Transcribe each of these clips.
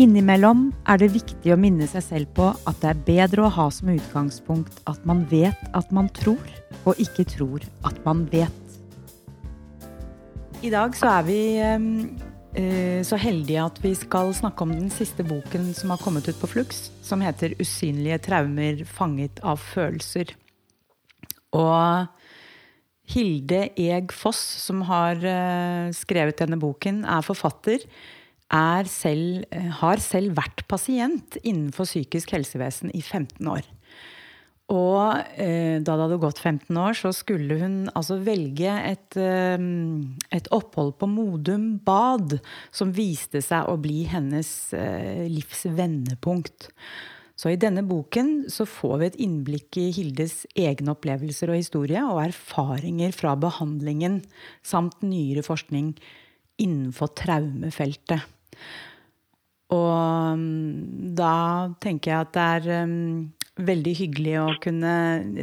Innimellom er det viktig å minne seg selv på at det er bedre å ha som utgangspunkt at man vet at man tror, og ikke tror at man vet. I dag så er vi eh, så heldige at vi skal snakke om den siste boken som har kommet ut på Flux, som heter 'Usynlige traumer fanget av følelser'. Og Hilde Eg Foss, som har eh, skrevet denne boken, er forfatter selv, eh, har selv vært pasient innenfor psykisk helsevesen i 15 år. Og eh, da det hadde gått 15 år, så skulle hun altså velge et, eh, et opphold på Modum Bad, som viste seg å bli hennes eh, livs vendepunkt. Så i denne boken så får vi et innblikk i Hildes egne opplevelser og historie, og erfaringer fra behandlingen, samt nyere forskning innenfor traumefeltet. Og mm, da tenker jeg at det er um, veldig hyggelig å kunne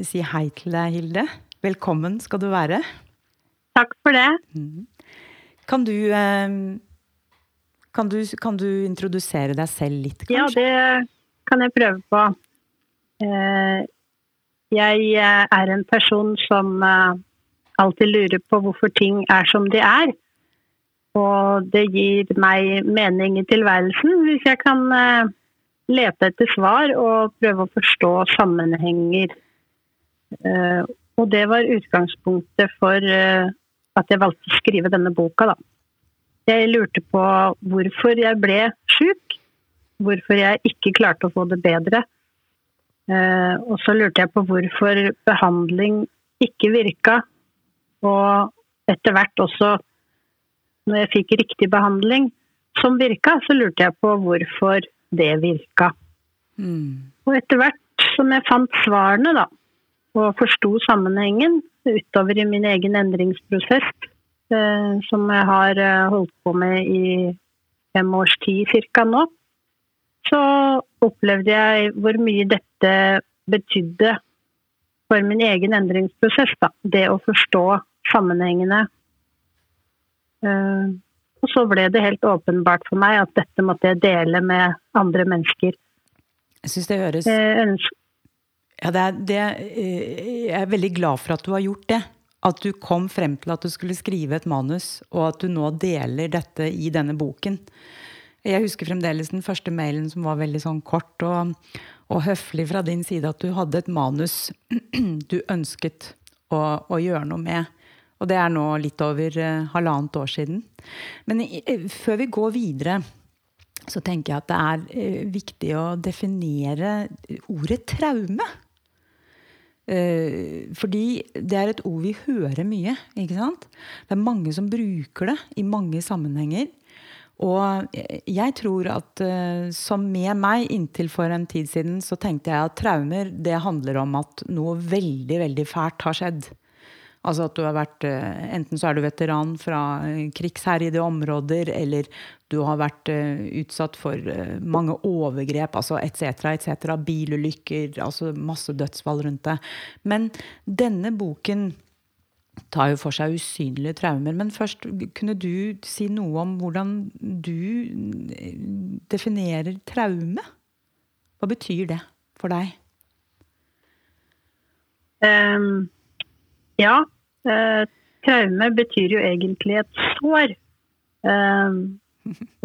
si hei til deg, Hilde. Velkommen skal du være. Takk for det. Mm. Kan du, um, kan du, kan du introdusere deg selv litt, kanskje? Ja, det kan jeg prøve på. Uh, jeg eh, er en person som alltid lurer på hvorfor ting er som de er. Og det gir meg mening i tilværelsen hvis jeg kan uh, lete etter svar og prøve å forstå sammenhenger. Uh, og det var utgangspunktet for uh, at jeg valgte å skrive denne boka. Da. Jeg lurte på hvorfor jeg ble sjuk, hvorfor jeg ikke klarte å få det bedre. og så lurte jeg på hvorfor behandling ikke virka, og etter hvert også når jeg fikk riktig behandling som virka, så lurte jeg på hvorfor det virka. Mm. Og etter hvert som jeg fant svarene, da, og forsto sammenhengen utover i min egen endringsprosess, eh, som jeg har eh, holdt på med i fem års tid ca. nå, så opplevde jeg hvor mye dette betydde for min egen endringsprosess. Da. Det å forstå sammenhengene og så ble det helt åpenbart for meg at dette måtte jeg dele med andre mennesker. Jeg syns det høres eh, ja, det er, det, eh, Jeg er veldig glad for at du har gjort det. At du kom frem til at du skulle skrive et manus, og at du nå deler dette i denne boken. Jeg husker fremdeles den første mailen som var veldig sånn kort og, og høflig fra din side. At du hadde et manus du ønsket å, å gjøre noe med. Og det er nå litt over uh, halvannet år siden. Men uh, før vi går videre, så tenker jeg at det er uh, viktig å definere ordet traume. fordi det er et ord vi hører mye. ikke sant? Det er mange som bruker det i mange sammenhenger. Og jeg tror at som med meg inntil for en tid siden, så tenkte jeg at traumer det handler om at noe veldig, veldig fælt har skjedd. Altså at du har vært eh, Enten så er du veteran fra eh, krigsherjede områder, eller du har vært eh, utsatt for mange overgrep, altså etc., etc., bilulykker, altså masse dødsfall rundt det. Men denne boken tar jo for seg usynlige traumer. Men først, kunne du si noe om hvordan du definerer traume? Hva betyr det for deg? Um, ja, Eh, traume betyr jo egentlig et sår. Eh,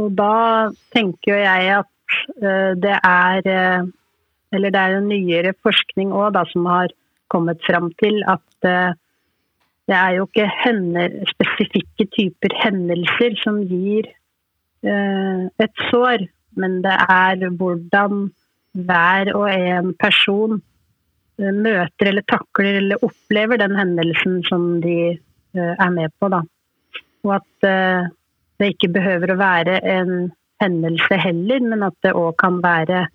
og da tenker jeg at eh, det er eh, Eller det er jo nyere forskning òg som har kommet fram til at eh, det er jo ikke hender, spesifikke typer hendelser som gir eh, et sår, men det er hvordan hver og en person møter eller takler eller opplever den hendelsen som de eh, er med på. Da. Og at eh, det ikke behøver å være en hendelse heller, men at det òg kan være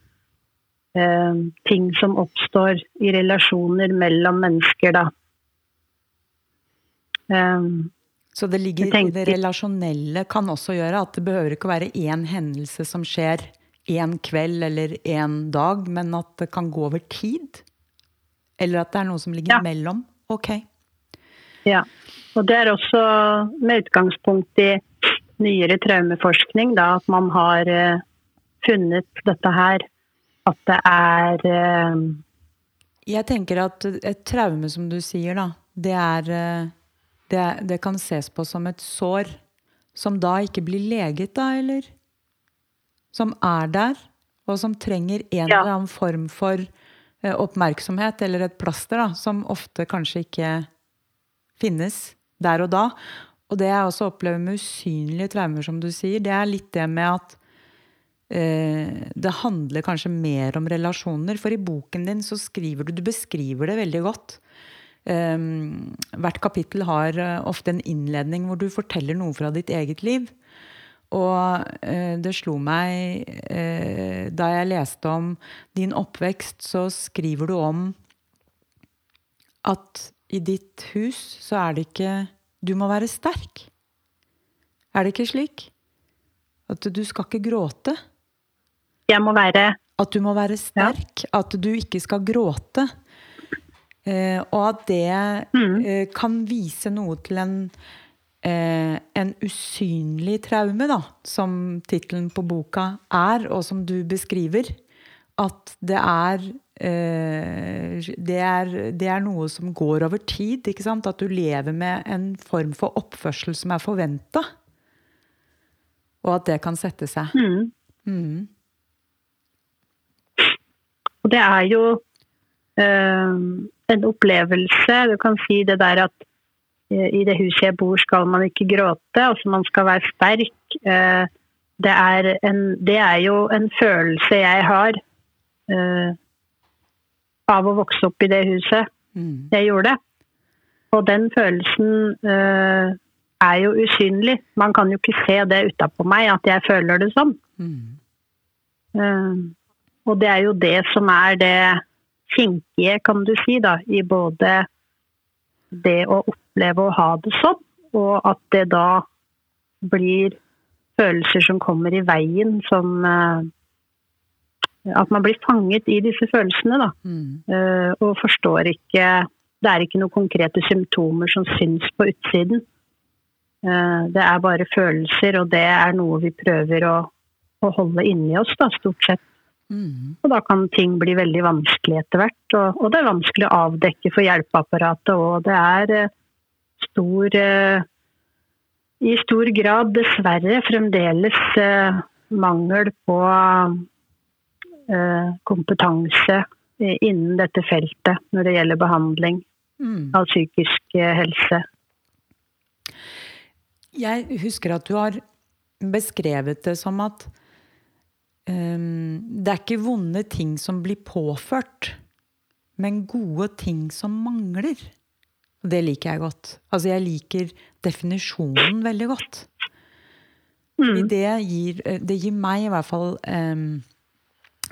ting som oppstår i relasjoner mellom mennesker, da. Så det ligger i det relasjonelle kan også gjøre at det behøver ikke å være én hendelse som skjer én kveld eller én dag, men at det kan gå over tid? Eller at det er noe som ligger ja. mellom? Ok. Ja. Og det er også med utgangspunkt i nyere traumeforskning, da, at man har uh, funnet dette her, at det er uh, Jeg tenker at et traume, som du sier, da, det er uh, det, det, kan ses på som et sår som da ikke blir leget, da, eller? Som er der, og som trenger en ja. eller annen form for oppmerksomhet, eller et plaster, da, som ofte kanskje ikke finnes der og da. Og det jeg også opplever med usynlige traumer, som du sier, det er litt det med at eh, det handler kanskje mer om relasjoner. For i boken din så skriver du Du beskriver det veldig godt. Eh, hvert kapittel har uh, ofte en innledning hvor du forteller noe fra ditt eget liv. Og uh, det slo meg uh, da jeg leste om din oppvekst, så skriver du om at i ditt hus så er det ikke Du må være sterk. Er det ikke slik? At du skal ikke gråte? Jeg må være At du må være sterk. Ja. At du ikke skal gråte. Eh, og at det mm. eh, kan vise noe til en, eh, en usynlig traume, da, som tittelen på boka er, og som du beskriver. At det er, eh, det er Det er noe som går over tid. ikke sant? At du lever med en form for oppførsel som er forventa. Og at det kan sette seg. Mm. Mm. Og det er jo øh, en opplevelse. Du kan si det der at i det huset jeg bor skal man ikke gråte, altså man skal være sterk. Eh, det er, en, det er jo en følelse jeg har uh, av å vokse opp i det huset mm. jeg gjorde. Og den følelsen er jo usynlig. Man kan jo ikke se det utapå meg, at jeg føler det sånn. Mm. Og det er jo det som er det kinkige, kan du si, da, i både det å oppleve å ha det sånn, og at det da blir følelser som kommer i veien, som uh, At man blir fanget i disse følelsene, da. Mm. Uh, og forstår ikke Det er ikke noen konkrete symptomer som syns på utsiden. Uh, det er bare følelser, og det er noe vi prøver å, å holde inni oss, da, stort sett. Mm. Og da kan ting bli veldig vanskelig etter hvert. Og, og, det er vanskelig å avdekke for hjelpeapparatet og Det er eh, stor eh, I stor grad dessverre fremdeles eh, mangel på eh, kompetanse innen dette feltet når det gjelder behandling mm. av psykisk eh, helse. Jeg husker at du har beskrevet det som at Det er ikke vonde ting som blir påført, men gode ting som mangler. Og det liker jeg godt. Altså, jeg liker definisjonen veldig godt. Mm. Det, gir, det, gir, meg i hvert fall um,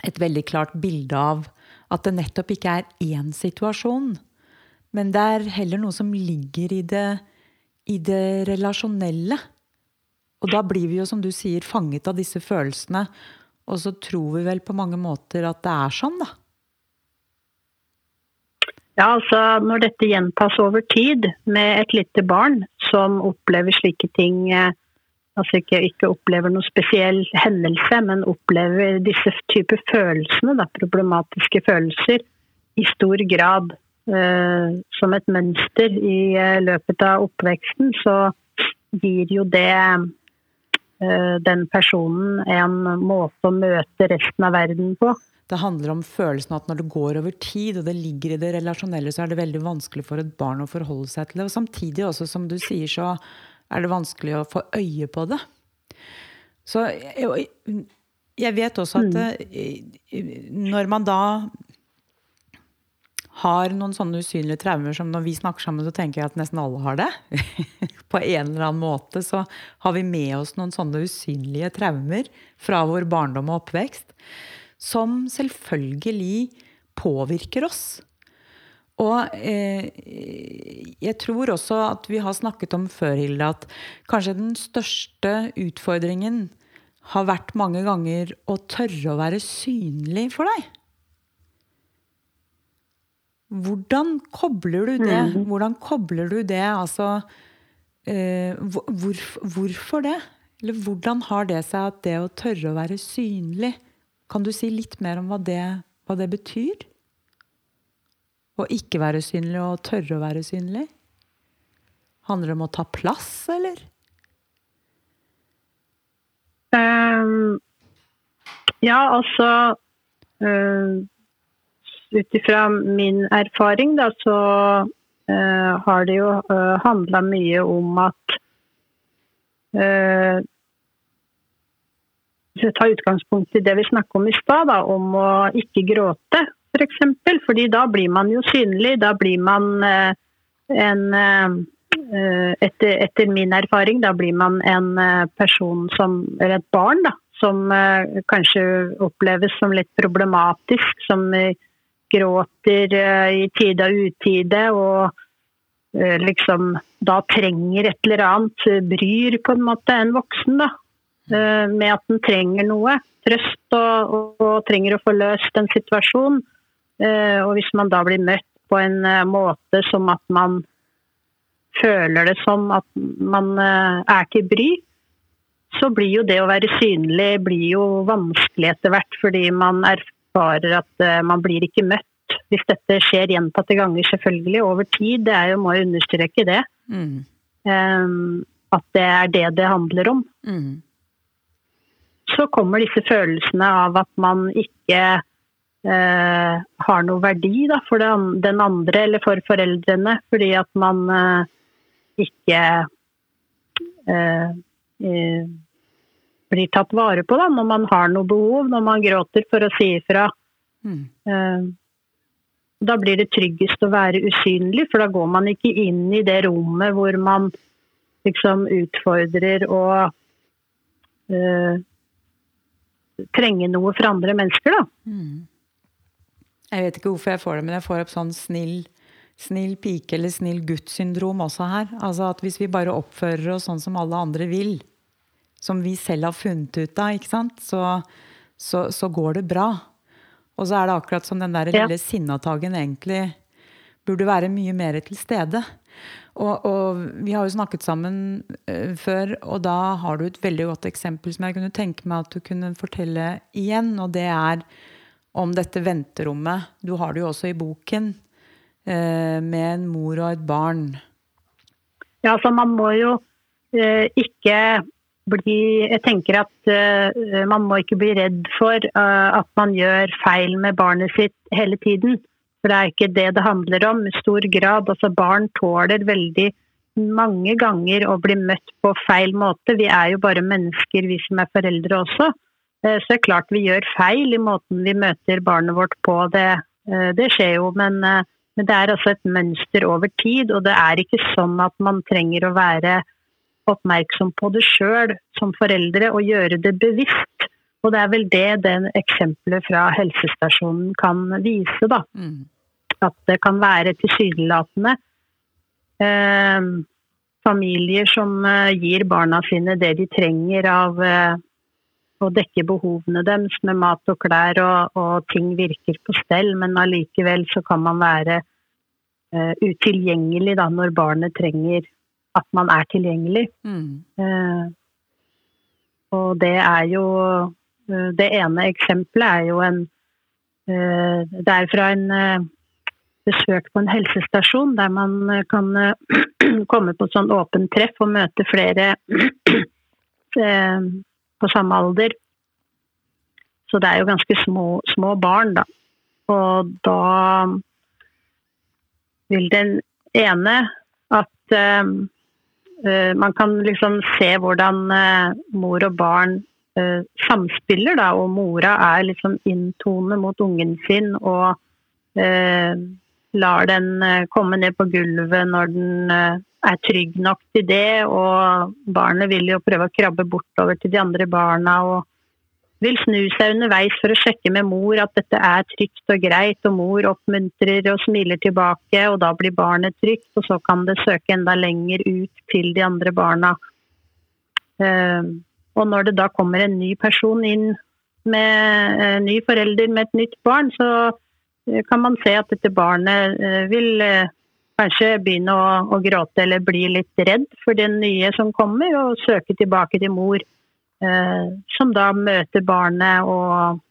et veldig klart bilde av at det nettopp ikke er én situasjon, men det er heller noe som ligger i det, i det relasjonelle. Og da blir vi jo, som du sier, fanget av disse følelsene. Og så tror vi vel på mange måter at det er sånn, da. Ja, altså når dette gjentas over tid med et lite barn som opplever slike ting eh, Altså ikke, ikke opplever noen spesiell hendelse, men opplever disse typer følelsene, da, problematiske følelser, i stor grad eh, som et mønster i eh, løpet av oppveksten, så gir jo det den personen en måte å møte resten av verden på. Det handler om følelsen at når det går over tid, og det ligger i det relasjonelle, så er det veldig vanskelig for et barn å forholde seg til det. Og samtidig også, som du sier, så er det vanskelig å få øye på det. Så jeg vet også at mm. Eh, når man da har noen sånne usynlige traumer som når vi snakker sammen, så tenker jeg at nesten alle har det. På en eller annen måte så har vi med oss noen sånne usynlige traumer fra vår barndom og oppvekst. Som selvfølgelig påvirker oss. Og eh, jeg tror også at vi har snakket om før, Hilde, at kanskje den største utfordringen har vært mange ganger å tørre å være synlig for deg. Hvordan kobler du det? Mm. Hvordan kobler du det? Altså, eh, hvor, hvorfor det? Eller hvordan har det seg at det å tørre å være synlig Kan du si litt mer om hva det, hva det betyr? Å ikke være synlig og tørre å være synlig? Handler det om å ta plass, eller? Um, ja, altså uh, Ut ifra min erfaring, da, så uh, har det jo uh, eh, handla mye om at uh, Hvis jeg tar utgangspunkt i det vi snakket om i stad, om å ikke gråte f.eks. For eksempel, fordi da blir man jo synlig. Da blir man en etter, etter, min erfaring, da blir man en person som Eller et barn, da. Som kanskje oppleves som litt problematisk. Som gråter eh, i tide og utide og eh, liksom da trenger et eller annet, eh, bryr på en måte en voksen da, med at den trenger noe. Trøst og, og, og trenger å få løst en situasjon. Og hvis man da blir møtt på en måte som at man føler det som at man er til bry, så blir jo det å være synlig blir jo vanskelig etter hvert, fordi man er erfarer at uh, man blir ikke møtt. Hvis dette skjer gjentatte ganger, selvfølgelig, over tid. Det er jo, må jeg understreke det. Mm. Um, at det er det det handler om. Mm. Så kommer disse følelsene av at man ikke uh, har noe verdi da, for den andre eller for foreldrene. Fordi at man uh, ikke blir tatt vare på da, når man har noe behov, når man gråter for å si ifra. Mm. Uh, da blir det tryggest å være usynlig, for da går man ikke inn i det rommet hvor man liksom utfordrer og uh, trenger noe fra andre mennesker, da. Mm. Jeg vet ikke hvorfor jeg får det, men jeg får opp sånn snill, snill pike eller snill gutt-syndrom også her. Altså at hvis vi bare oppfører oss sånn som alle andre vil, som vi selv har funnet ut av, ikke sant? Så, så, så går det bra. Og så er det akkurat som den der lille ja. Sinnatagen egentlig burde være mye mer til stede. Og, og, vi har jo snakket sammen uh, før, og da har du et veldig godt eksempel som jeg kunne tenke meg at du kunne fortelle igjen, og det er om dette venterommet. Du har det jo også i boken, uh, med en mor og et barn. Ja, så man må jo uh, ikke bli Jeg tenker at uh, man må ikke bli redd for uh, at man gjør feil med barnet sitt hele tiden. For det er ikke det det handler om i stor grad. Altså Barn tåler veldig mange ganger å bli møtt på feil måte. Vi er jo bare mennesker, vi som er foreldre også. Uh, så det er klart vi gjør feil i måten vi møter barnet vårt på. Det, det skjer jo, men, men det er altså et mønster over tid. Og det er ikke sånn at man trenger å være oppmerksom på det sjøl som foreldre og gjøre det bevisst. Og det er vel det den eksempelet fra helsestasjonen kan vise, da. Mm. At det kan være tilsynelatende eh, familier som eh, gir barna sine det de trenger av eh, å dekke behovene deres med mat og klær, og, og ting virker på stell, men allikevel så kan man være eh, utilgjengelig da, når barnet trenger at man er tilgjengelig. Mm. Eh, og det er jo uh, Det ene eksempelet er jo en eh, Det er fra en besøk på en helsestasjon der man kan komme på sånn åpent treff og møte flere på samme alder. Så det er jo ganske små, små barn, da. Og da vil den ene at um, Eh, man kan liksom se hvordan eh, mor og barn eh, samspiller, da, og mora er liksom inntone mot ungen sin og lar den komme ned på gulvet når den er trygg nok til det. Og barnet vil jo prøve å krabbe bortover til de andre barna. og vil snu seg underveis for å sjekke med mor at dette er trygt og greit, og mor oppmuntrer og smiler tilbake, og da blir barnet trygt, og så kan det søke enda lenger ut til de andre barna. Ehm, og når det da kommer en ny person inn med en eh, ny forelder med et nytt barn, så eh, kan man se at dette barnet eh, vil kanskje begynne å, å, gråte eller bli litt redd for den nye som kommer, og søke tilbake til mor, som da møter barnet og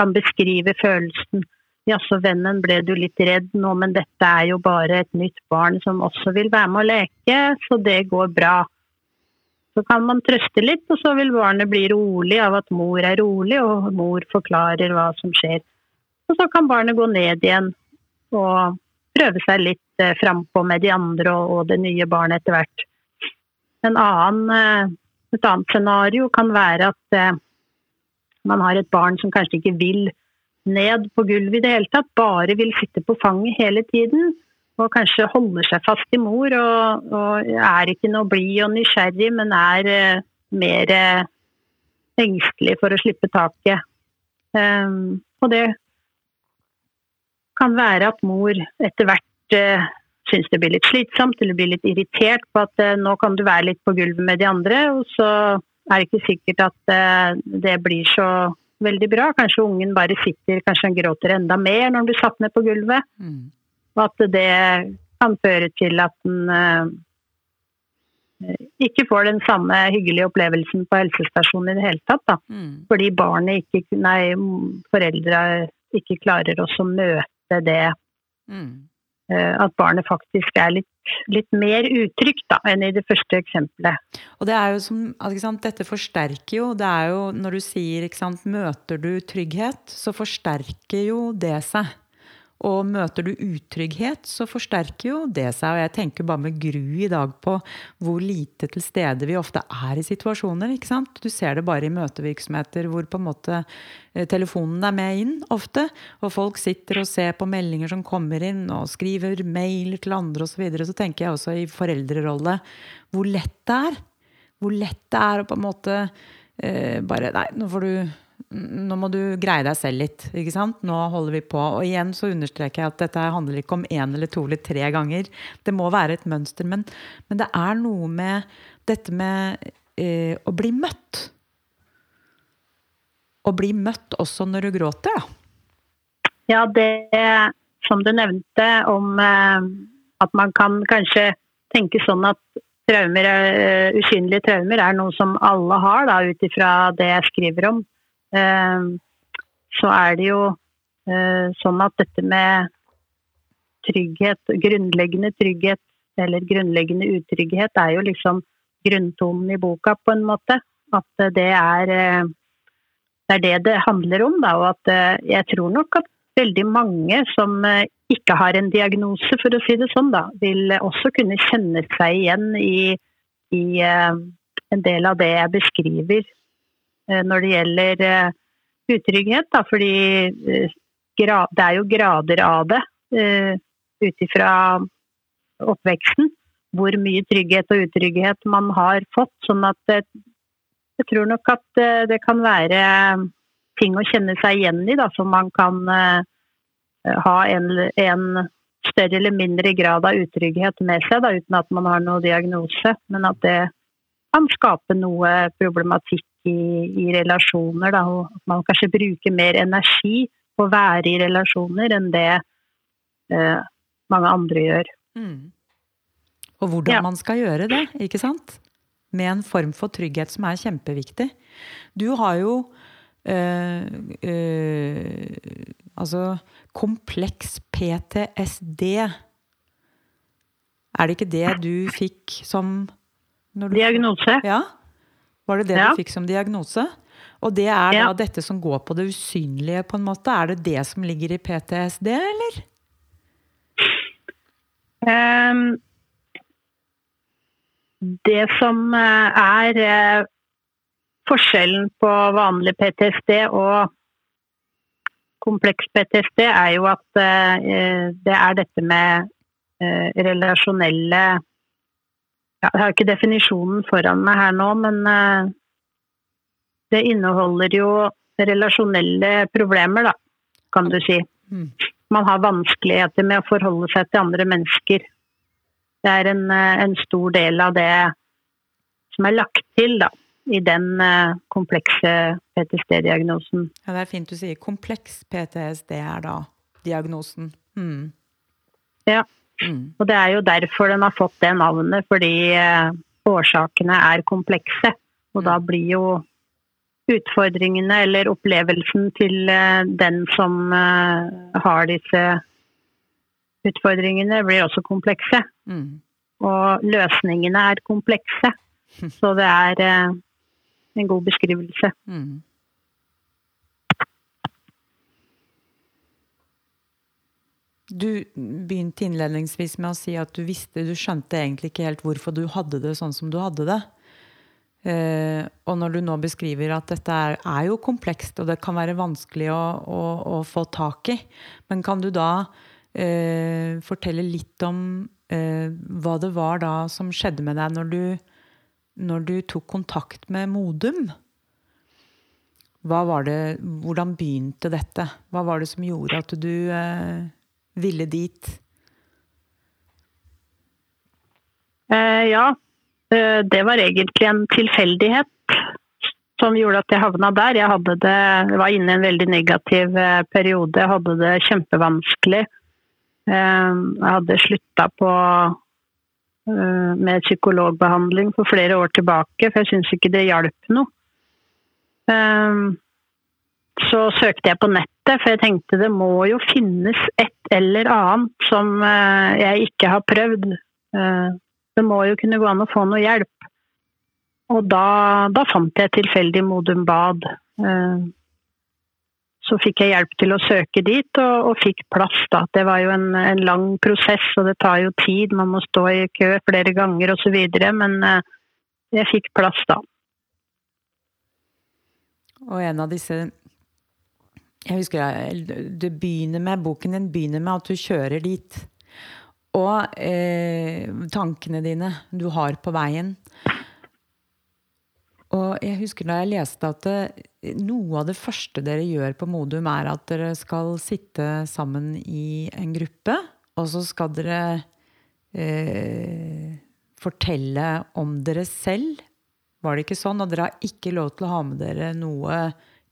kan beskrive følelsen. Jaså, vennen, ble du litt redd nå, men dette er jo bare et nytt barn som også vil være med å leke, så det går bra. Så kan man trøste litt, og så vil barnet bli rolig av at mor er rolig, og mor forklarer hva som skjer. Og så kan barnet gå ned igjen og prøve seg litt eh, frampå med de andre og, det nye barnet etter hvert. En Annen, eh, et annet scenario kan være at eh, man har et barn som kanskje ikke vil ned på gulvet i det hele tatt, bare vil sitte på fanget hele tiden. Og kanskje holder seg fast i mor og, og er ikke noe blid og nysgjerrig, men er eh, mer eh, engstelig for å slippe taket. Um, og det kan være at mor etter hvert syns det blir litt slitsomt eller blir litt irritert på at eh, nå kan du være litt på gulvet med de andre, og så er det ikke sikkert at eh, det blir så veldig bra. Kanskje ungen bare sitter, kanskje han gråter enda mer når han blir satt ned på gulvet. Mm. Og at det kan føre til at han ikke får den samme hyggelige opplevelsen på helsestasjonen i det hele tatt. Da. Mm. Fordi barnet ikke, nei, foreldra ikke klarer å møte det mm. Eh, at barnet faktisk er litt, litt mer utrygt da, enn i det første eksempelet. Og det er jo som, Dette forsterker jo det er jo Når du sier sant, 'møter du trygghet', så forsterker jo det seg. Og møter du utrygghet, så forsterker jo det seg. Og jeg tenker bare med gru i dag på hvor lite til stede vi ofte er i situasjoner. ikke sant? Du ser det bare i møtevirksomheter hvor på en måte eh, telefonen er med inn ofte. Og folk sitter og ser på meldinger som kommer inn, og skriver mail til andre osv. Så, videre. så tenker jeg også i foreldrerolle hvor lett det er. Hvor lett det er å på en måte eh, bare Nei, nå får du nå må du greie deg selv litt. ikke sant? Nå holder vi på. Og igjen så understreker jeg at dette handler ikke om én eller to eller tre ganger. Det må være et mønster. Men, men det er noe med dette med eh, å bli møtt. Å bli møtt også når du gråter, da. Ja, det som du nevnte om eh, at man kan kanskje tenke sånn at traumer, uh, usynlige traumer er noe som alle har, ut ifra det jeg skriver om. Ehm, så er det jo eh, sånn at dette med trygghet, grunnleggende trygghet eller grunnleggende utrygghet, er jo liksom grunntonen i boka på en måte. At det er eh, det er det det handler om. Da, og at eh, jeg tror nok at veldig mange som ikke har en diagnose, for å si det sånn, da, vil også kunne kjenne seg igjen i, i en del av det jeg beskriver Eh, når det gjelder eh, utrygghet. Da, fordi eh, det er jo grader av det ut ifra oppveksten. Hvor mye trygghet og utrygghet man har fått. Sånn at jeg tror nok at det kan være ting å kjenne seg igjen i, da, som man kan ha en, en, større eller mindre grad av utrygghet med seg, da, uten at man har noen diagnose. Men at det kan skape noe problematikk i, i relasjoner. Da, og at man kanskje bruker mer energi på å være i relasjoner enn det eh, mange andre gjør. Mm. Og hvordan ja. man skal gjøre det, ikke sant? Med en form for trygghet som er kjempeviktig. Du har jo øh, øh, Altså kompleks PTSD. Er det ikke det du fikk som Diagnose. Ja, var det det ja. du fikk som diagnose? Og det er ja. da dette som går på det usynlige, på en måte. Er det det som ligger i PTSD, eller? Um, det som eh, er uh, forskjellen på vanlig PTSD og kompleks PTSD, er jo at uh, det er dette med uh, relasjonelle jeg har ikke definisjonen foran meg her nå, men eh, det inneholder jo relasjonelle problemer, da, kan du si. Mm. Man har vanskeligheter med å forholde seg til andre mennesker. Det er en, eh, en stor del av det som er lagt til da, i den eh, komplekse PTSD-diagnosen. Ja, Det er fint du sier kompleks PTSD er da diagnosen. Mm. Ja. Mm. Og det er jo derfor den har fått det navnet, fordi eh, årsakene er komplekse. Og da mm. blir jo utfordringene eller opplevelsen til eh, den som eh, har disse utfordringene, blir også komplekse. Mm. Og løsningene er komplekse. Så det er en god beskrivelse. Mm. Du begynte innledningsvis med å si at du visste, du skjønte egentlig ikke helt hvorfor du hadde det sånn som du hadde det. Eh, og når du nå beskriver at dette er, er, jo komplekst, og det kan være vanskelig å, å, å få tak i, men kan du da eh, fortelle litt om eh, hva det var da som skjedde med deg når du, når du tok kontakt med Modum? Det, hvordan begynte dette? Hva var det som gjorde at du ville dit? Eh, ja, uh, det var egentlig en tilfeldighet som gjorde at jeg havna der. Jeg hadde det, var inne i en veldig negativ uh, periode. Jeg hadde det kjempevanskelig. Jeg hadde slutta på med psykologbehandling for flere år tilbake, for jeg syns ikke det hjalp noe. Så søkte jeg på nettet, for jeg tenkte det må jo finnes et eller annet som eh, jeg ikke har prøvd. Eh, det må jo kunne gå an å få noe hjelp. Og da, da fant jeg tilfeldig Modum Bad. Eh, så fikk jeg hjelp til å søke dit, og, og fikk plass. Da. Det var jo en, en, lang prosess, og det tar jo tid. Man må stå i kø flere ganger osv. Men jeg fikk plass da. Og en av disse jeg husker du begynner med, Boken din begynner med at du kjører dit. Og eh, tankene dine du har på veien. Og jeg husker da jeg leste at det, eh, noe av det første dere gjør på Modum, er at dere skal sitte sammen i en gruppe, og så skal dere eh, fortelle om dere selv. Var det ikke sånn? Og dere har ikke lov til å ha med dere noe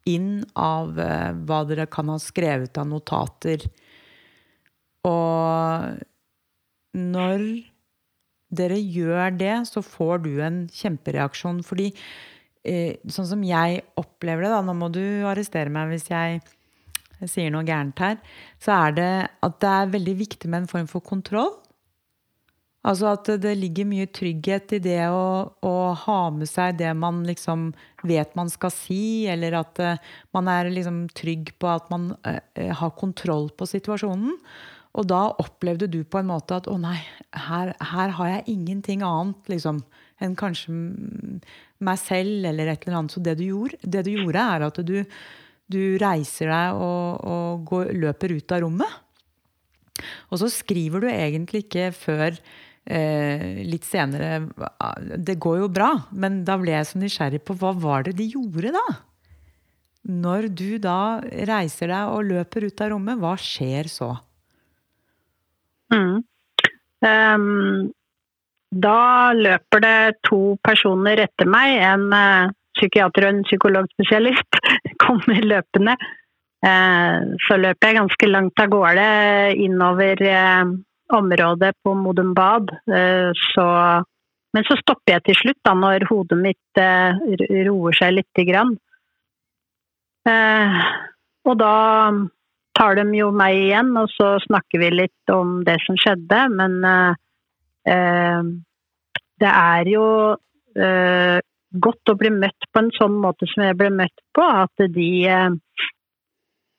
inn av eh, hva dere kan ha skrevet av notater. Og når dere gjør det, så får du en kjempereaksjon. Fordi eh, sånn som jeg opplever det, da, nå må du arrestere meg hvis jeg sier noe gærent her, så er det at det er veldig viktig med en form for kontroll. Altså at det ligger mye trygghet i det å, å, ha med seg det man liksom vet man skal si, eller at uh, man er liksom trygg på at man uh, har kontroll på situasjonen. Og da opplevde du på en måte at å nei, her, her har jeg ingenting annet liksom, enn kanskje meg selv eller et eller annet. Så det du gjorde, det du gjorde er at du, du reiser deg og, og går, løper ut av rommet. Og så skriver du egentlig ikke før eh, litt senere Det går jo bra, men da ble jeg så nysgjerrig på hva var det de gjorde da? Når du da reiser deg og løper ut av rommet, hva skjer så? Mm. Um, da løper det to personer etter meg. En uh, psykiater og en psykologspesialist kommer løpende. Uh, så løper jeg ganske langt av gårde innover uh, området på Modum Bad. Eh, så, men så stopper jeg til slutt, da, når hodet mitt eh, roer seg lite grann. Eh, og da tar de jo meg igjen, og så snakker vi litt om det som skjedde. Men det er jo godt å bli møtt på en sånn måte som jeg ble møtt på. At de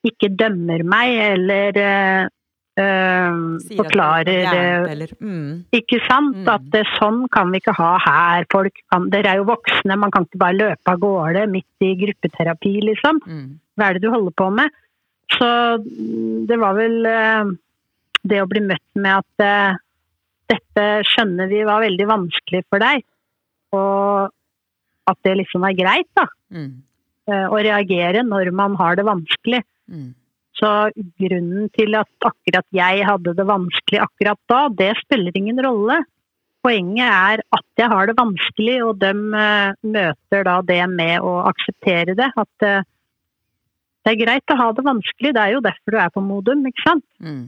ikke dømmer meg eller forklarer mm. Ikke sant? Mm. At det, sånn kan vi ikke ha her. Folk kan, dere er jo voksne, man kan ikke bare løpe av gårde midt i gruppeterapi, liksom. Mm. Hva er det du holder på med? Så mm, det var vel uh, det å bli møtt med at dette skjønner vi var veldig vanskelig for deg. Og at det liksom er greit, da. Mm. Å reagere når man har det vanskelig. Så grunnen til at akkurat jeg hadde det vanskelig akkurat da, det spiller ingen rolle. Poenget er at jeg har det vanskelig, og de uh, møter da det med å akseptere det. At uh, det er greit å ha det vanskelig, det er jo derfor du er på Modum, ikke sant? Mm.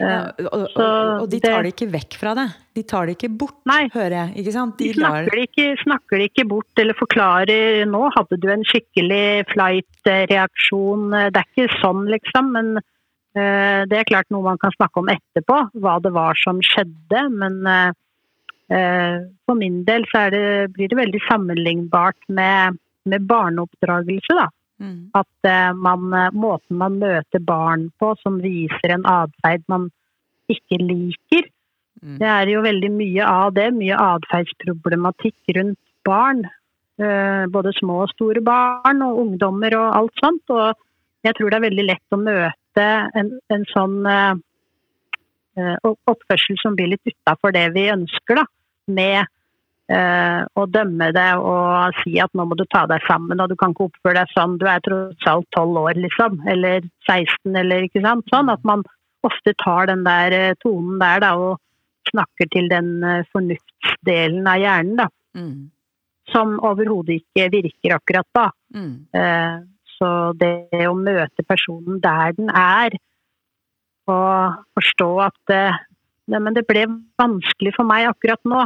Ja, og, og, og, de tar det ikke vekk fra det. De tar det ikke bort, Nei. hører jeg. De, de snakker, det ikke, snakker det ikke bort eller forklarer 'nå hadde du en skikkelig flight-reaksjon'. Det er ikke sånn, liksom. Men uh, det er klart noe man kan snakke om etterpå, hva det var som skjedde. Men uh, for min del så det, blir det veldig sammenlignbart med, med barneoppdragelse, da. Mm. At uh, man, eh, måten man møter barn på som viser en atferd man ikke liker, mm. det er jo veldig mye av det. Mye atferdsproblematikk rundt barn. Uh, både små og store barn og ungdommer og alt sånt. Og jeg tror det er veldig lett å møte en, en sånn uh, oppførsel som blir litt utafor det vi ønsker, da. Med eh, og dømme det og si at nå må du ta deg sammen og du kan ikke oppføre deg sånn, du er tross alt tolv år, liksom. Eller 16, eller ikke sant. Sånn at man ofte tar den der eh, tonen der da og snakker til den eh, fornuftsdelen av hjernen, da. Mm. Som overhodet ikke virker akkurat da. Mm. Eh, så det å møte personen der den er, og forstå at men det ble vanskelig for meg akkurat nå.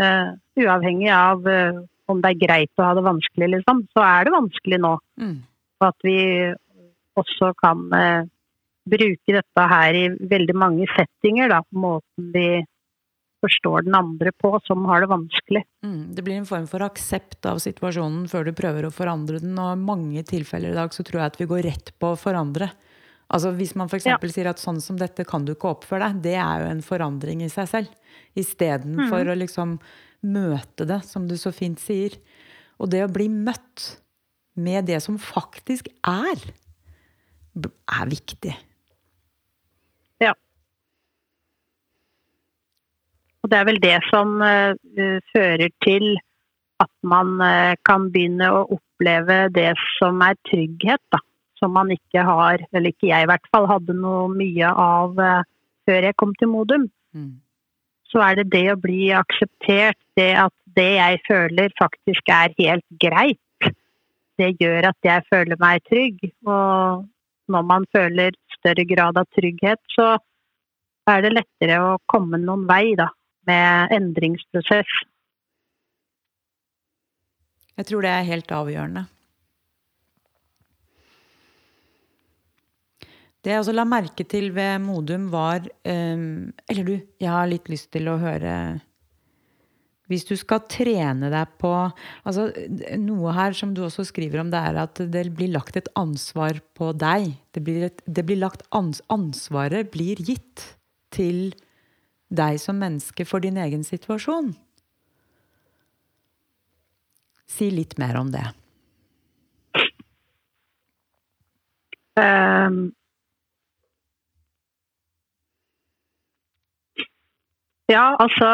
Uh, uavhengig av uh, om det er greit å ha det vanskelig, liksom, så er det vanskelig nå. Mm. Og at vi også kan uh, bruke dette her i veldig mange settinger. Da, måten vi forstår den andre på som har det vanskelig. Mm. Det blir en form for aksept av situasjonen før du prøver å forandre den. Og i mange tilfeller i dag så tror jeg at vi går rett på å forandre. Altså Hvis man f.eks. Ja. sier at sånn som dette kan du ikke oppføre deg, det er jo en forandring i seg selv. Istedenfor mm. å liksom møte det, som du så fint sier. Og det å bli møtt med det som faktisk er, er viktig. Ja. Og det er vel det som uh, fører til at man uh, kan begynne å oppleve det som er trygghet, da som man ikke har, eller ikke jeg i hvert fall, hadde noe mye av uh, før jeg kom til Modum. Mm. Så er det det å bli akseptert, det at det jeg føler faktisk er helt greit. Det gjør at jeg føler meg trygg. Og når man føler større grad av trygghet, så er det lettere å komme noen vei da, med endringsprosess. Jeg tror det er helt avgjørende. Det jeg også la merke til ved Modum, var um, Eller du, jeg har litt lyst til å høre Hvis du skal trene deg på altså Noe her som du også skriver om, det er at det blir lagt et ansvar på deg. Det blir, et, det blir lagt ans, Ansvaret blir gitt til deg som menneske for din egen situasjon. Si litt mer om det. Um Ja, altså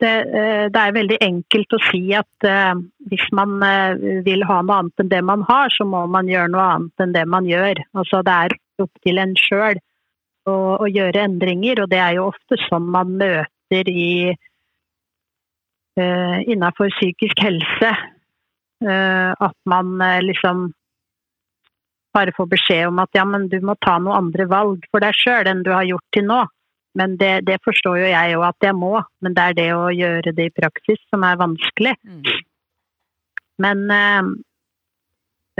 det, eh, det, er veldig enkelt å si at uh, hvis man uh, vil ha noe annet enn det man har, så må man gjøre noe annet enn det man gjør. Altså Det er opp til en sjøl å, å, gjøre endringer, og det er jo ofte sånn man møter i uh, innafor psykisk helse. at man liksom bare får beskjed om at ja, men du må ta noe andre valg for deg sjøl enn du har gjort til nå. Men det, det forstår jo jeg òg at jeg må, men det er det å gjøre det i praksis som er vanskelig. Mm. Men øh,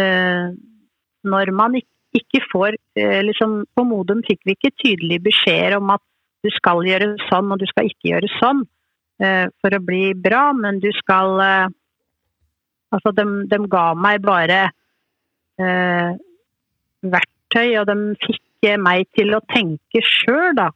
øh, når man ikke får øh, liksom, På Modum fikk vi ikke tydelige beskjed om at du skal gjøre sånn og du skal ikke gjøre sånn for å bli bra, men du skal Altså, de, de ga meg bare verktøy, og de fikk meg til å tenke sjøl, da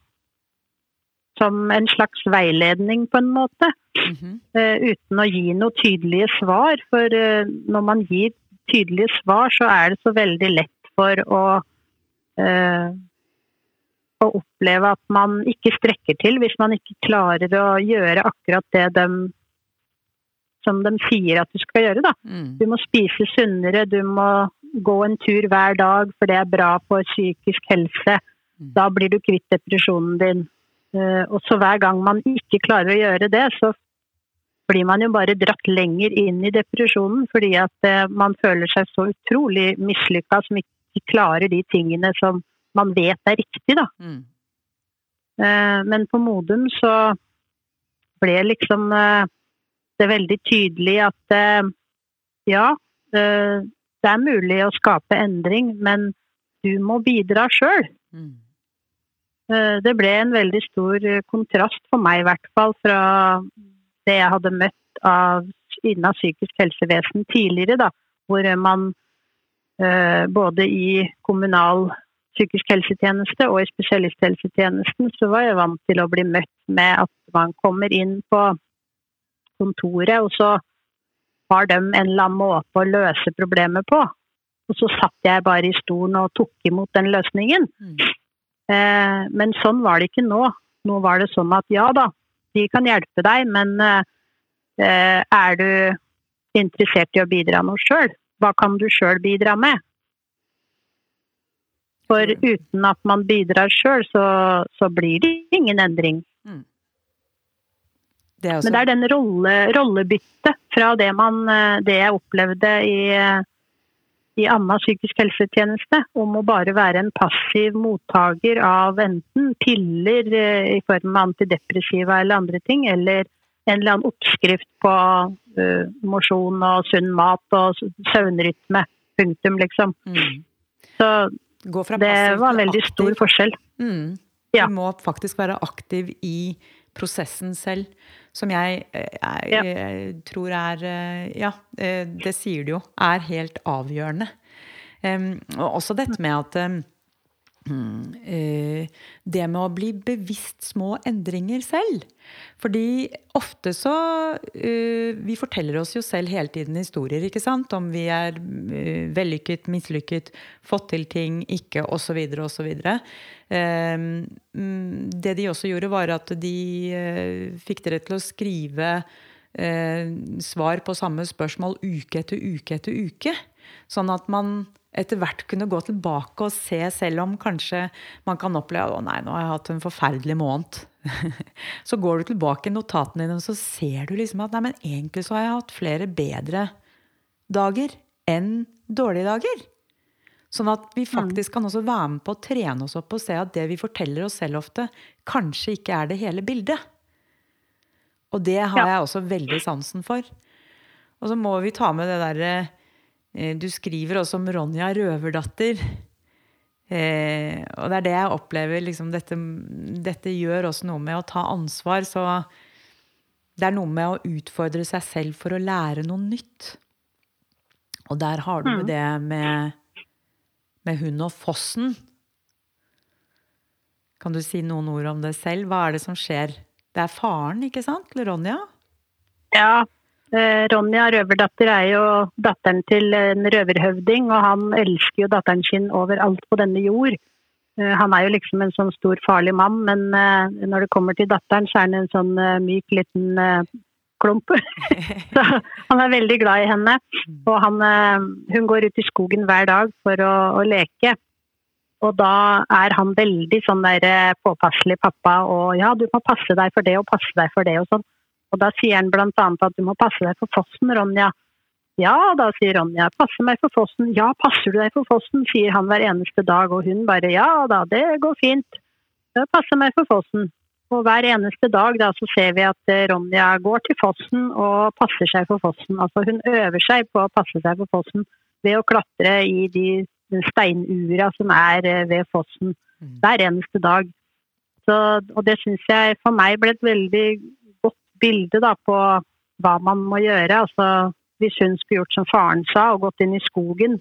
som en slags veiledning, på en måte. Mm -hmm. uh, uten å gi noe tydelige svar. For uh, når man gir tydelige svar, så er det så veldig lett for å uh, å oppleve at man ikke strekker til hvis man ikke klarer å gjøre akkurat det de som de sier at du skal gjøre. Da. Mm. Du må spise sunnere, du må gå en tur hver dag, for det er bra for psykisk helse. Mm. Da blir du kvitt depresjonen din. Eh, og så hver gang man ikke klarer å gjøre det, så blir man jo bare dratt lenger inn i depresjonen fordi at eh, man føler seg så utrolig mislykka som ikke klarer de tingene som man vet er riktig, da. Mm. Eh, men på Modum så ble liksom det veldig tydelig at ja, det er mulig å skape endring, men du må bidra sjøl. Mm. Eh, Det ble en veldig stor eh, kontrast for meg, i hvert fall, fra det jeg hadde møtt av innen psykisk helsevesen tidligere, da, hvor man eh, både i kommunal psykisk helsetjeneste og i spesialisthelsetjenesten så var jeg vant til å bli møtt med at man kommer inn på kontoret, og så har de en eller annen måte å løse problemet på. Og så satt jeg bare i stolen og tok imot den løsningen. Mm. Eh, men sånn var det ikke nå. Nå var det sånn at ja da, de kan hjelpe deg, men eh, er du interessert i å bidra noe sjøl? Hva kan du sjøl bidra med? For uten at man bidrar sjøl, så, så blir det ingen endring. Det er også, Men det er den rolle, rollebyttet fra det, man, eh, det jeg opplevde i, i annen psykisk helsetjeneste, om å bare være en passiv mottaker av enten piller eh, i form av antidepressiva eller andre ting, eller en eller annen oppskrift på uh, mosjon og sunn mat og søvnrytme. Punktum, liksom. mm. Så det var en veldig aktiv. stor forskjell. Mm. Ja. Du må faktisk være aktiv i prosessen selv, som jeg, jeg, jeg eh, tror er eh, Ja, eh, det sier du jo. Er helt avgjørende. Og også dette med at eh, Det med å bli bevisst små endringer selv. Fordi ofte så eh, Vi forteller oss jo selv hele tiden historier, ikke sant? Om vi er eh, vellykket, mislykket, fått til ting, ikke, osv., osv. Eh, mm, det de også gjorde, var at de eh, fikk dere til å skrive eh, svar på samme spørsmål uke etter uke etter uke. Sånn at man etter hvert kunne gå tilbake og se, selv om kanskje man kan oppleve å nei, nå har jeg hatt en forferdelig måned. så går du tilbake i notatene dine, og så ser du liksom at nei, men egentlig så har jeg hatt flere bedre dager enn dårlige dager. Sånn at vi faktisk kan også være med på å trene oss opp og se at det vi forteller oss selv ofte, kanskje ikke er det hele bildet. Og det har jeg også veldig sansen for. Og så må vi ta med det derre eh, Du skriver også om Ronja røverdatter. Eh, og det er det jeg opplever. Liksom, dette, dette gjør også noe med å ta ansvar. Så det er noe med å utfordre seg selv for å lære noe nytt. Og der har du Mm. det med, med hund og fossen. Kan du si noen ord om det selv? Hva er det som skjer? Det er faren, ikke sant? Eller Ronja? Ja, eh, Ronja røverdatter er jo datteren til en røverhøvding, og han elsker jo datteren sin overalt på denne jord. Eh, Han er jo liksom en sånn stor, farlig mann, men eh, når det kommer til datteren, så er han en sånn eh, myk, liten eh, klump. så han er veldig glad i henne. Og han, eh, hun går ut i skogen hver dag for å, å leke. Og da er han veldig sånn der eh, påpasselig pappa, og ja, du må passe deg for det og passe deg for det og sånn. Og da sier han annet at du må passe deg for fossen, Ronja. Ja, da sier Ronja. Passe meg for fossen. Ja, passer du deg for fossen, sier han hver eneste dag. Og hun bare ja da, det går fint. Jeg passer meg for fossen. Og hver eneste dag da så ser vi at eh, Ronja går til fossen og passer seg for fossen. Altså hun øver seg på å passe seg for fossen ved å klatre i de steinura som er eh, ved fossen Mm. hver eneste dag. Så, og det syns jeg for meg ble et veldig bilde da, på hva man må gjøre. Altså, hvis hun skulle gjort som faren sa og gått inn i skogen,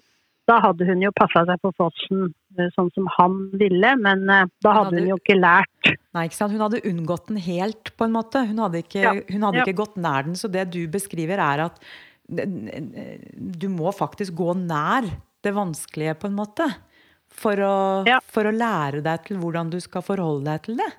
da hadde hun jo passa seg på fossen eh, sånn som han ville, men da da Hun hadde hun jo ikke lært. Nei, ikke sant? Hun hadde unngått den helt, på en måte. Hun hadde ikke, Ja, hun hadde ja. ikke gått nær den. Så det du beskriver, er at du må faktisk gå nær det vanskelige, på en måte. For å, Ja. for å lære deg til hvordan du skal forholde deg til det.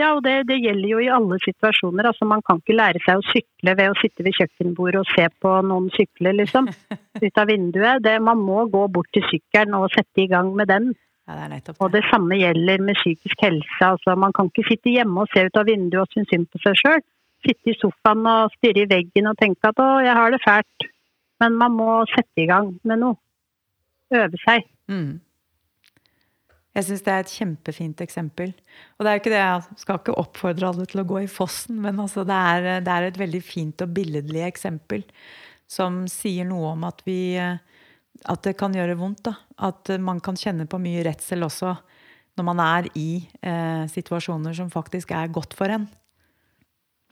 Ja, og det, det gjelder jo i alle situasjoner. Altså, man kan ikke lære seg å sykle ved å sitte ved kjøkkenbordet og se på noen sykle, liksom. Ut av vinduet. Det, man må gå bort til sykkelen og sette i gang med den. Ja, det er nettopp Og det samme gjelder med psykisk helse. Altså, man kan ikke sitte hjemme og se ut av vinduet og synes synd på seg sjøl. Sitte i sofaen og stirre i veggen og tenke at 'å, jeg har det fælt'. Men man må sette i gang med noe. Øve seg. Mm. Jeg syns det er et kjempefint eksempel. Og det er jo ikke det, jeg skal ikke oppfordre alle til å gå i fossen, men altså det, er, det, er, et veldig fint og billedlig eksempel som sier noe om at vi At det kan gjøre vondt. da. At man kan kjenne på mye redsel også når man er i eh, situasjoner som faktisk er godt for en.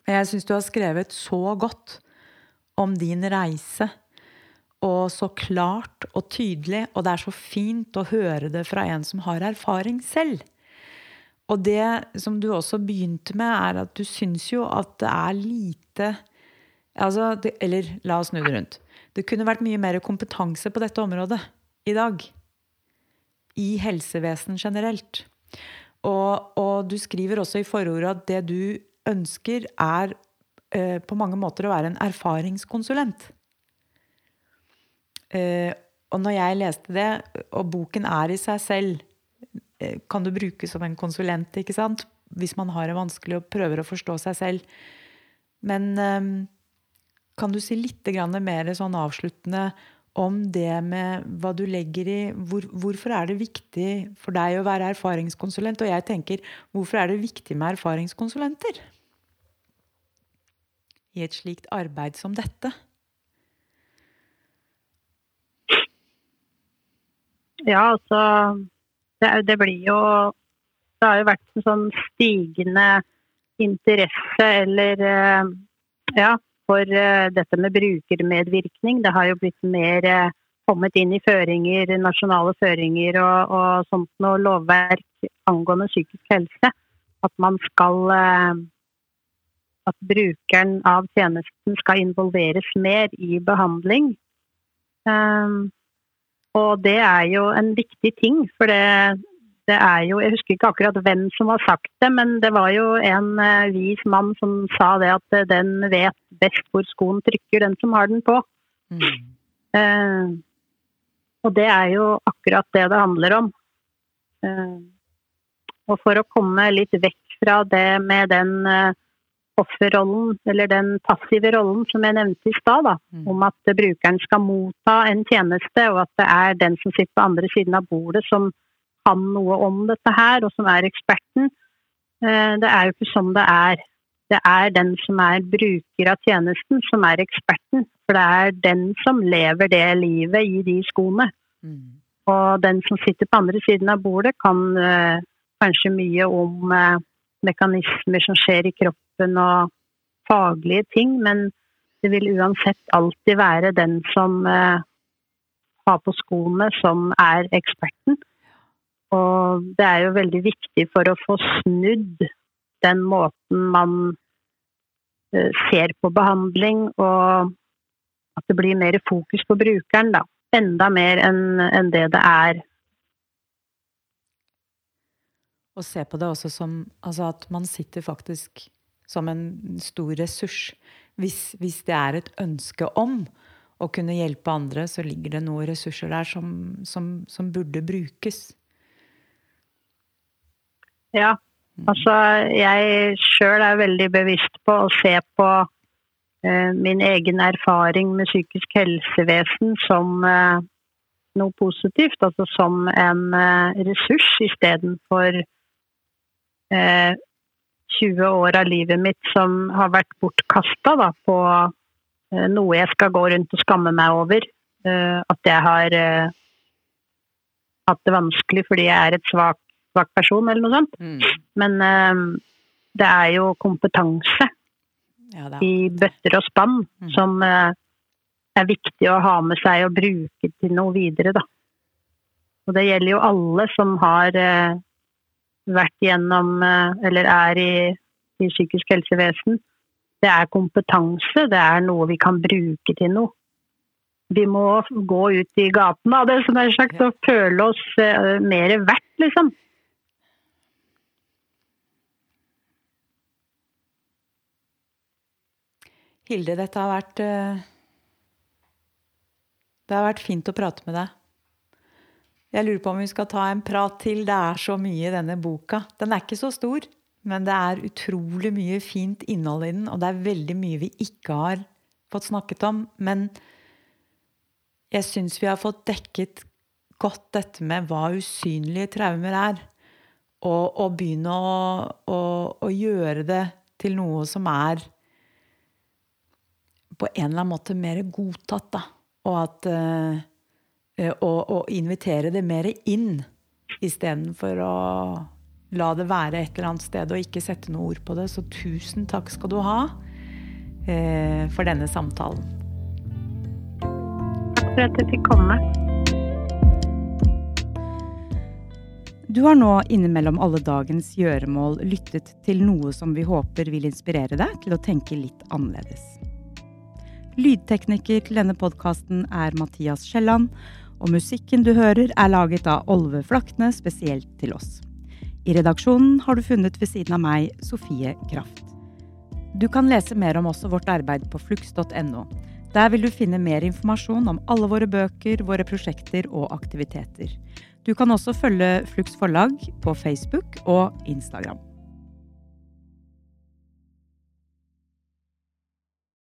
Jeg syns du har skrevet så godt om din reise og så klart og tydelig, og det er så fint å høre det fra en som har erfaring selv. Og det som du også begynte med, er at du syns jo at det er lite altså, det, Eller la oss snu det rundt. Det kunne vært mye mer kompetanse på dette området i dag. I helsevesen generelt. Og, og du skriver også i forordet at det du ønsker, er eh, på mange måter å være en erfaringskonsulent. Eh, og når jeg leste det, og boken er i seg selv, eh, kan du bruke som en konsulent, ikke sant? Hvis man har det vanskelig og prøver å forstå seg selv. Men eh, kan du si litt mer sånn avsluttende om det med hva du legger i hvor, Hvorfor er det viktig for deg å være erfaringskonsulent? Og jeg tenker, hvorfor er det viktig med erfaringskonsulenter? I et slikt arbeid som dette? Ja, altså det, det, blir jo Det har jo vært en sånn stigende interesse eller eh, Ja, for eh, dette med brukermedvirkning. Det har jo blitt mer eh, kommet inn i føringer, nasjonale føringer og, og sånt noe lovverk angående psykisk helse. At man skal At brukeren av tjenesten skal involveres mer i behandling. Og det er jo en viktig ting, for det, det, er jo Jeg husker ikke akkurat hvem som har sagt det, men det var jo en uh, vis mann som sa det at uh, den vet best hvor skoen trykker, den som har den på. Mm. Uh, og det er jo akkurat det det handler om. og for å komme litt vekk fra det med den offerrollen, eller den passive rollen som jeg nevnte i stad, mm. om at brukeren skal motta en tjeneste, og at det er den som sitter på andre siden av bordet som kan noe om dette her, og som er eksperten. Eh, det er jo ikke sånn det er. Det er den som er bruker av tjenesten, som er eksperten. For det er den som lever det livet i de skoene. Mm. Og den som sitter på andre siden av bordet, kan uh, kanskje mye om uh, mekanismer som skjer i kroppen kroppen og faglige ting, men det vil uansett alltid være den som eh, har på skoene, som er eksperten. Og det er jo veldig viktig for å få snudd den måten man eh, ser på behandling, og at det blir mer fokus på brukeren, da. Enda mer enn en det det er. Og se på det også som altså at man sitter faktisk som en stor ressurs. Hvis, hvis, det er et ønske om å kunne hjelpe andre, så ligger det noen ressurser der som, som, som burde brukes. Ja. Mm. Altså, jeg sjøl er veldig bevisst på å se på eh, min egen erfaring med psykisk helsevesen som eh, noe positivt. Altså som en eh, ressurs istedenfor eh, 20 år av livet mitt som har vært bortkasta på eh, noe jeg skal gå rundt og skamme meg over. Eh, at jeg har eh, hatt det vanskelig fordi jeg er et svak, svak person, eller noe sånt. Mm. Men det er jo kompetanse ja, er... i bøtter og spann mm. som er viktig å ha med seg og bruke til noe videre, da. Og det gjelder jo alle som har vært gjennom eh, eller er i, i psykisk helsevesen. Det er kompetanse, det er noe vi kan bruke til noe. Vi må gå ut i gatene av det som er sagt, og føle oss uh, mer verdt, liksom. Hilde, dette har vært uh, Det har vært fint å prate med deg. Jeg lurer på om vi skal ta en prat til. Det er så mye i denne boka. Den er ikke så stor, men det er utrolig mye fint innhold i den. Og det er veldig mye vi ikke har fått snakket om. Men jeg syns vi har fått dekket godt dette med hva usynlige traumer er. Og, og begynne å, å, å, gjøre det til noe som er på en eller annen måte mer godtatt. Da. Og at uh, og, invitere det mer inn, istedenfor å la det være et eller annet sted og ikke sette noe ord på det. Så tusen takk skal du ha uh, for denne samtalen. Takk for at jeg fikk komme. Du har nå innimellom alle dagens gjøremål lyttet til noe som vi håper vil inspirere deg til å tenke litt annerledes. Lydtekniker til denne podkasten er Mathias Kielland, og musikken du hører er laget av Olve Flakne spesielt til oss. I redaksjonen har du funnet ved siden av meg Sofie Kraft. Du kan lese mer om også vårt arbeid på flux.no. Der vil du finne mer informasjon om alle våre bøker, våre prosjekter og aktiviteter. Du kan også følge Flux forlag på Facebook og Instagram.